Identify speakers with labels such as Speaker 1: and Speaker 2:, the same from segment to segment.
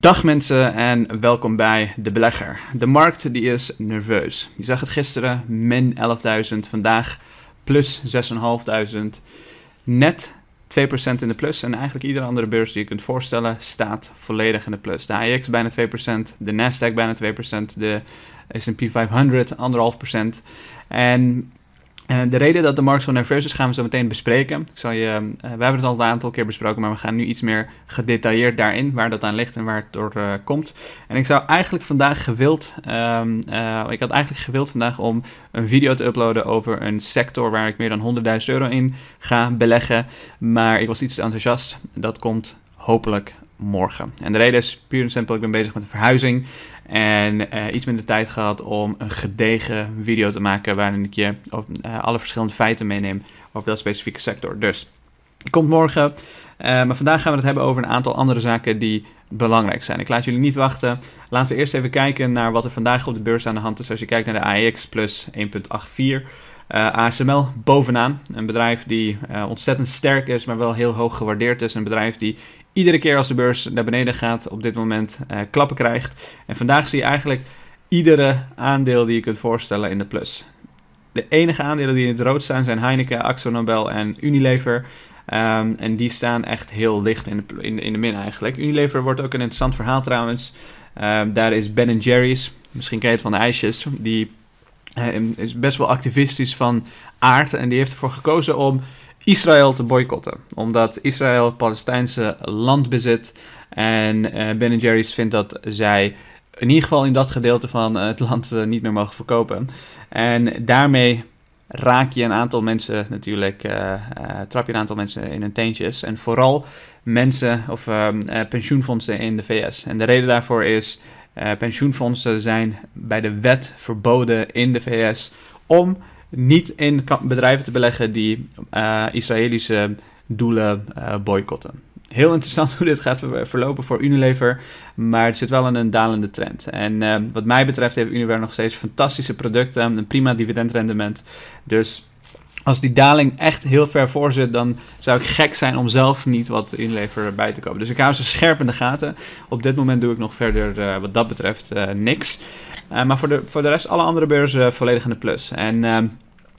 Speaker 1: Dag mensen en welkom bij De Belegger. De markt die is nerveus. Je zag het gisteren, min 11.000, vandaag plus 6.500. Net 2% in de plus en eigenlijk iedere andere beurs die je kunt voorstellen staat volledig in de plus. De AX bijna 2%, de Nasdaq bijna 2%, de S&P 500 1,5%. En de reden dat de markt zo nerveus is, gaan we zo meteen bespreken. Ik je, uh, we hebben het al een aantal keer besproken, maar we gaan nu iets meer gedetailleerd daarin, waar dat aan ligt en waar het door uh, komt. En ik zou eigenlijk vandaag gewild, um, ik had eigenlijk gewild vandaag om een video te uploaden over een sector waar ik meer dan 100.000 euro in ga beleggen. Maar ik was iets te enthousiast. Dat komt hopelijk morgen. En de reden is puur en simpel, ik ben bezig met een verhuizing. En uh, iets minder tijd gehad om een gedegen video te maken waarin ik je uh, alle verschillende feiten meeneem over dat specifieke sector. Dus komt morgen. Uh, maar vandaag gaan we het hebben over een aantal andere zaken die belangrijk zijn. Ik laat jullie niet wachten. Laten we eerst even kijken naar wat er vandaag op de beurs aan de hand is. Als je kijkt naar de AEX plus 1,84. ASML bovenaan. Een bedrijf die ontzettend sterk is, maar wel heel hoog gewaardeerd is. Een bedrijf die iedere keer als de beurs naar beneden gaat, op dit moment uh, klappen krijgt. En vandaag zie je eigenlijk iedere aandeel die je kunt voorstellen in de plus. De enige aandelen die in het rood staan zijn Heineken, Axo Nobel en Unilever. Um, en die staan echt heel licht in de, in, in de min eigenlijk. Unilever wordt ook een interessant verhaal trouwens. Um, daar is Ben Jerry's, misschien ken je het van de ijsjes, die uh, is best wel activistisch van aard. En die heeft ervoor gekozen om Israël te boycotten. Omdat Israël Palestijnse land bezit. En uh, Ben Jerry's vindt dat zij in ieder geval in dat gedeelte van het land uh, niet meer mogen verkopen. En daarmee raak je een aantal mensen natuurlijk, trap je een aantal mensen in hun teentjes. En vooral mensen of ehm, pensioenfondsen in de VS. En de reden daarvoor is, pensioenfondsen zijn bij de wet verboden in de VS om niet in bedrijven te beleggen die uh, Israëlische doelen uh, boycotten. Heel interessant hoe dit gaat verlopen voor Unilever, maar het zit wel in een dalende trend. En uh, wat mij betreft heeft Unilever nog steeds fantastische producten, een prima dividendrendement. Dus als die daling echt heel ver voor zit, dan zou ik gek zijn om zelf niet wat Unilever bij te kopen. Dus ik hou ze scherp in de gaten. Op dit moment doe ik nog verder wat dat betreft niks. Uh, maar voor de, voor de rest, alle andere beurzen volledig in de plus. En uh,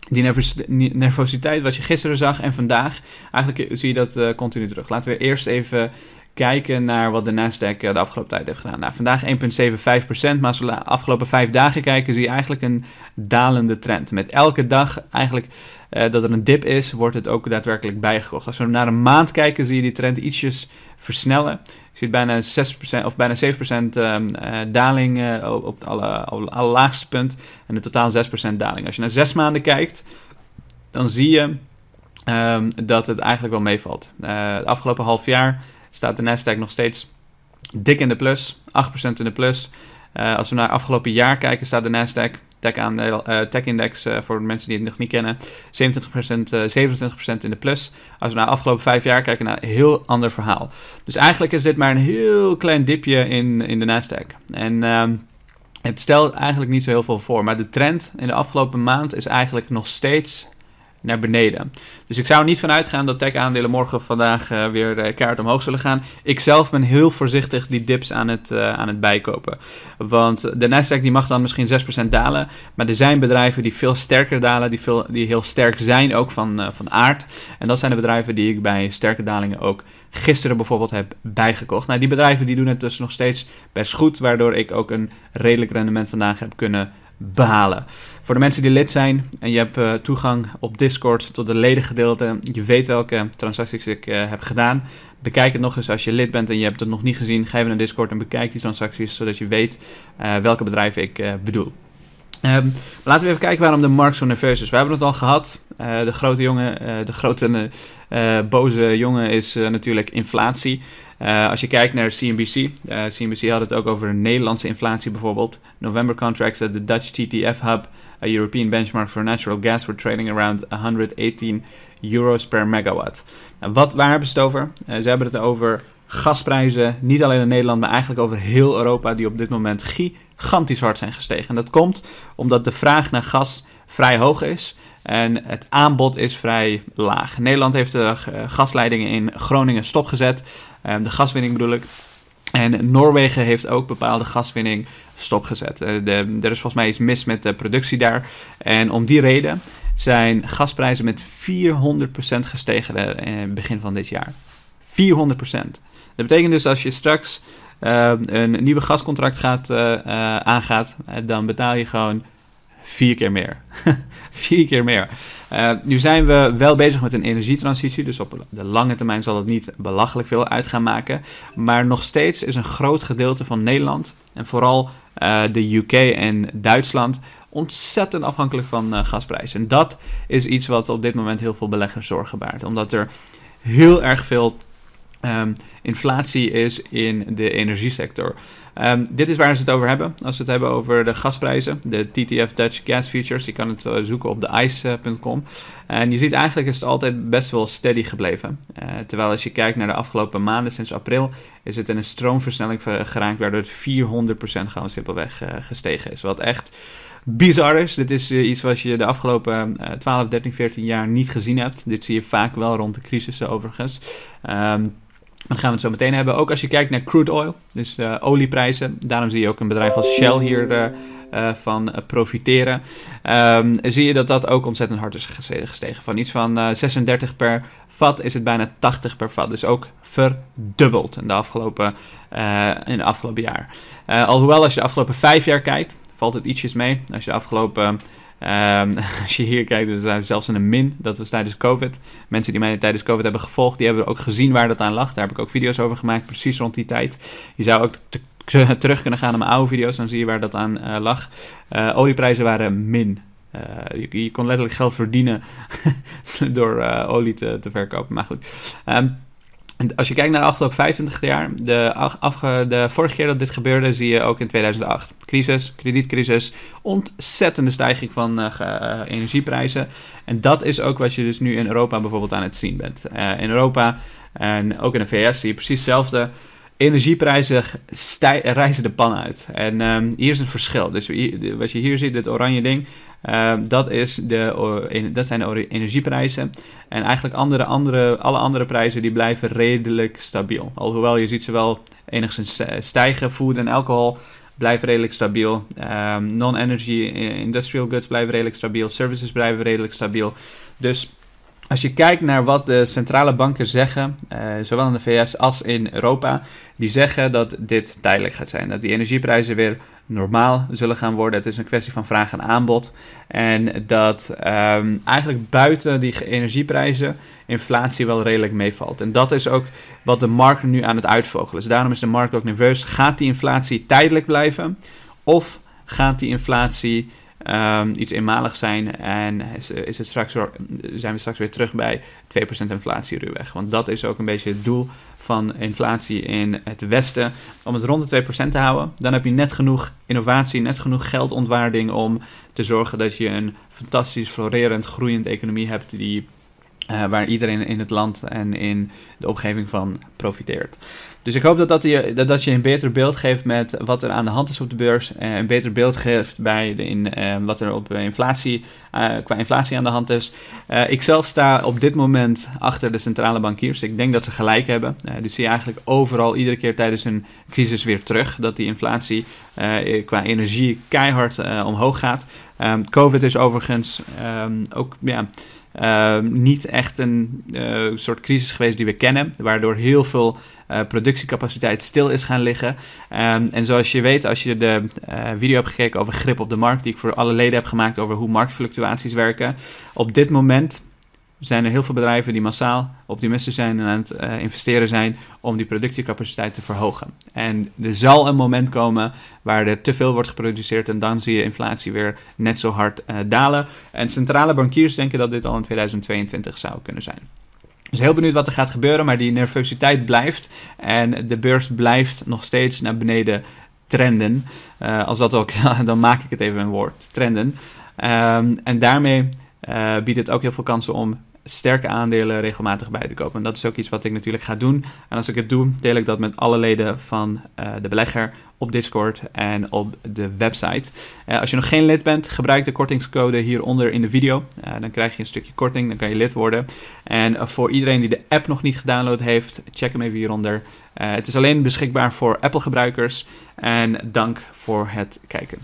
Speaker 1: die nervositeit wat je gisteren zag en vandaag, eigenlijk zie je dat uh, continu terug. Laten we eerst even kijken naar wat de Nasdaq de afgelopen tijd heeft gedaan. Nou, vandaag 1,75%, maar als we de afgelopen vijf dagen kijken, zie je eigenlijk een dalende trend. Met elke dag eigenlijk dat er een dip is, wordt het ook daadwerkelijk bijgekocht. Als we naar een maand kijken, zie je die trend ietsjes versnellen. Je ziet bijna 6% of bijna 7% um, uh, daling uh, op het alle, allerlaagste punt en in totaal 6% daling. Als je naar zes maanden kijkt, dan zie je um, dat het eigenlijk wel meevalt. het afgelopen half jaar staat de Nasdaq nog steeds dik in de plus, 8% in de plus. als we naar het afgelopen jaar kijken, staat de Nasdaq tech-aandeel, uh, tech-index uh, voor mensen die het nog niet kennen, 27%, uh, 27% in de plus. Als we naar de afgelopen vijf jaar kijken, naar een heel ander verhaal. Dus eigenlijk is dit maar een heel klein dipje in, in de Nasdaq. En ehm, het stelt eigenlijk niet zo heel veel voor, maar de trend in de afgelopen maand is eigenlijk nog steeds naar beneden. Dus ik zou er niet van uitgaan dat tech-aandelen morgen vandaag uh, weer uh, kaart omhoog zullen gaan. Ik zelf ben heel voorzichtig die dips aan het, uh, aan het bijkopen. Want de Nasdaq die mag dan misschien 6% dalen. Maar er zijn bedrijven die veel sterker dalen, die, veel, die heel sterk zijn ook van, van aard. En dat zijn de bedrijven die ik bij sterke dalingen ook gisteren bijvoorbeeld heb bijgekocht. Nou, die bedrijven die doen het dus nog steeds best goed, waardoor ik ook een redelijk rendement vandaag heb kunnen behalen. Voor de mensen die lid zijn en je hebt uh, toegang op Discord tot de ledengedeelte, je weet welke transacties ik uh, heb gedaan. Bekijk het nog eens als je lid bent en je hebt het nog niet gezien. Ga even naar Discord en bekijk die transacties, zodat je weet uh, welke bedrijven ik bedoel. Um, laten we even kijken waarom de markt zo nerveus is. We hebben het al gehad. Uh, de grote jongen, uh, de grote uh, boze jongen is natuurlijk inflatie. als je kijkt naar CNBC, CNBC had het ook over de Nederlandse inflatie bijvoorbeeld. November contracts at the Dutch TTF hub, a European benchmark for natural gas, were trading around 118 euro's per megawatt. Nou, wat, waar hebben ze het over? ze hebben het over gasprijzen, niet alleen in Nederland, maar eigenlijk over heel Europa, die op dit moment gigantisch hard zijn gestegen. En dat komt omdat de vraag naar gas vrij hoog is. En het aanbod is vrij laag. Nederland heeft de gasleidingen in Groningen stopgezet. de gaswinning bedoel ik. En Noorwegen heeft ook bepaalde gaswinning stopgezet. De, er is volgens mij iets mis met de productie daar. En om die reden zijn gasprijzen met 400% gestegen begin van dit jaar. 400%. Dat betekent dus als je straks een nieuwe gascontract gaat, uh, uh, aangaat, dan betaal je gewoon vier keer meer. vier keer meer. nu zijn we wel bezig met een energietransitie, dus op de lange termijn zal het niet belachelijk veel uit gaan maken. Maar nog steeds is een groot gedeelte van Nederland en vooral de UK en Duitsland ontzettend afhankelijk van uh, gasprijzen. En dat is iets wat op dit moment heel veel beleggers zorgen baart. Omdat er heel erg veel um, inflatie is in de energiesector. Um, dit is waar ze het over hebben. Als ze het hebben over de gasprijzen, de TTF Dutch Gas Futures. Je kan het uh, zoeken op de ice.com. En je ziet eigenlijk is het altijd best wel steady gebleven. Uh, terwijl als je kijkt naar de afgelopen maanden, sinds april, is het in een stroomversnelling geraakt, waardoor het 400% gewoon simpelweg uh, gestegen is. Wat echt bizar is. Dit is iets wat je de afgelopen uh, 12, 13, 14 jaar niet gezien hebt. Dit zie je vaak wel rond de crisissen overigens. Um, dan gaan we het zo meteen hebben. Ook als je kijkt naar crude oil, dus de olieprijzen. Daarom zie je ook een bedrijf als Shell hier uh, uh, van profiteren. Um, zie je dat dat ook ontzettend hard is gestegen. Van iets van uh, 36 per vat is het bijna 80 per vat. Dus ook verdubbeld in de afgelopen, in de afgelopen jaar. alhoewel als je de afgelopen vijf jaar kijkt, valt het ietsjes mee. Als je de afgelopen Um, als je hier kijkt, we zijn zelfs in een min. Dat was tijdens COVID. Mensen die mij tijdens COVID hebben gevolgd, die hebben ook gezien waar dat aan lag. Daar heb ik ook video's over gemaakt, precies rond die tijd. Je zou ook terug kunnen gaan naar mijn oude video's, dan zie je waar dat aan uh, lag. Uh, olieprijzen waren min. Uh, je, kon letterlijk geld verdienen door olie te, te, verkopen. Maar goed. Um, en als je kijkt naar de afgelopen 25 jaar, de, afge, de vorige keer dat dit gebeurde, zie je ook in 2008. Crisis, kredietcrisis, ontzettende stijging van uh, energieprijzen. En dat is ook wat je dus nu in Europa bijvoorbeeld aan het zien bent. Uh, in Europa en ook in de VS zie je precies hetzelfde. Energieprijzen reizen de pan uit. En um, hier is een verschil. Dus wat je hier ziet, dit oranje ding, uh, dat, is de, dat zijn de energieprijzen. En eigenlijk andere, andere, alle andere prijzen die blijven redelijk stabiel. Alhoewel je ziet ze wel enigszins stijgen. Food en alcohol blijven redelijk stabiel. Um, Non-energy eh, industrial goods blijven redelijk stabiel. Services blijven redelijk stabiel. Dus als je kijkt naar wat de centrale banken zeggen, uh, zowel in de VS als in Europa, die zeggen dat dit tijdelijk gaat zijn. Dat die energieprijzen weer normaal zullen gaan worden. Het is een kwestie van vraag en aanbod. En dat um, eigenlijk buiten die energieprijzen inflatie wel redelijk meevalt. En dat is ook wat de markt nu aan het uitvogelen is. Daarom is de markt ook nerveus. Gaat die inflatie tijdelijk blijven? Of gaat die inflatie um, iets eenmalig zijn en is, het straks, zijn we straks weer terug bij 2% inflatie ruwweg. Want dat is ook een beetje het doel van inflatie in het Westen. Om het rond de 2% te houden. Dan heb je net genoeg innovatie, net genoeg geldontwaarding om te zorgen dat je een fantastisch florerend groeiende economie hebt die, uh, waar iedereen in het land en in de omgeving van profiteert. Dus ik hoop dat dat je, dat, je een beter beeld geeft met wat er aan de hand is op de beurs. Uh, een beter beeld geeft bij de in, uh, wat er op inflatie, qua inflatie aan de hand is. ik zelf sta op dit moment achter de centrale bankiers. Ik denk dat ze gelijk hebben. dus zie je eigenlijk overal iedere keer tijdens een crisis weer terug. Dat die inflatie qua energie keihard omhoog gaat. Um, Covid is overigens um, ook ja, uh, niet echt een uh, soort crisis geweest die we kennen, waardoor heel veel uh, productiecapaciteit stil is gaan liggen. Um, en zoals je weet, als je de video hebt gekeken over grip op de markt, die ik voor alle leden heb gemaakt over hoe marktfluctuaties werken, op dit moment zijn er heel veel bedrijven die massaal optimistisch zijn en aan het uh, investeren zijn om die productiecapaciteit te verhogen. En er zal een moment komen waar er te veel wordt geproduceerd en dan zie je inflatie weer net zo hard uh, dalen. En centrale bankiers denken dat dit al in 2022 zou kunnen zijn. Dus heel benieuwd wat er gaat gebeuren, maar die nervositeit blijft en de beurs blijft nog steeds naar beneden trenden. Uh, als dat ook, dan maak ik het even een woord, trenden. Um, en daarmee biedt het ook heel veel kansen om sterke aandelen regelmatig bij te kopen. En dat is ook iets wat ik natuurlijk ga doen. En als ik het doe, deel ik dat met alle leden van de belegger op Discord en op de website. als je nog geen lid bent, gebruik de kortingscode hieronder in de video. dan krijg je een stukje korting, dan kan je lid worden. En voor iedereen die de app nog niet gedownload heeft, check hem even hieronder. het is alleen beschikbaar voor Apple gebruikers. En dank voor het kijken.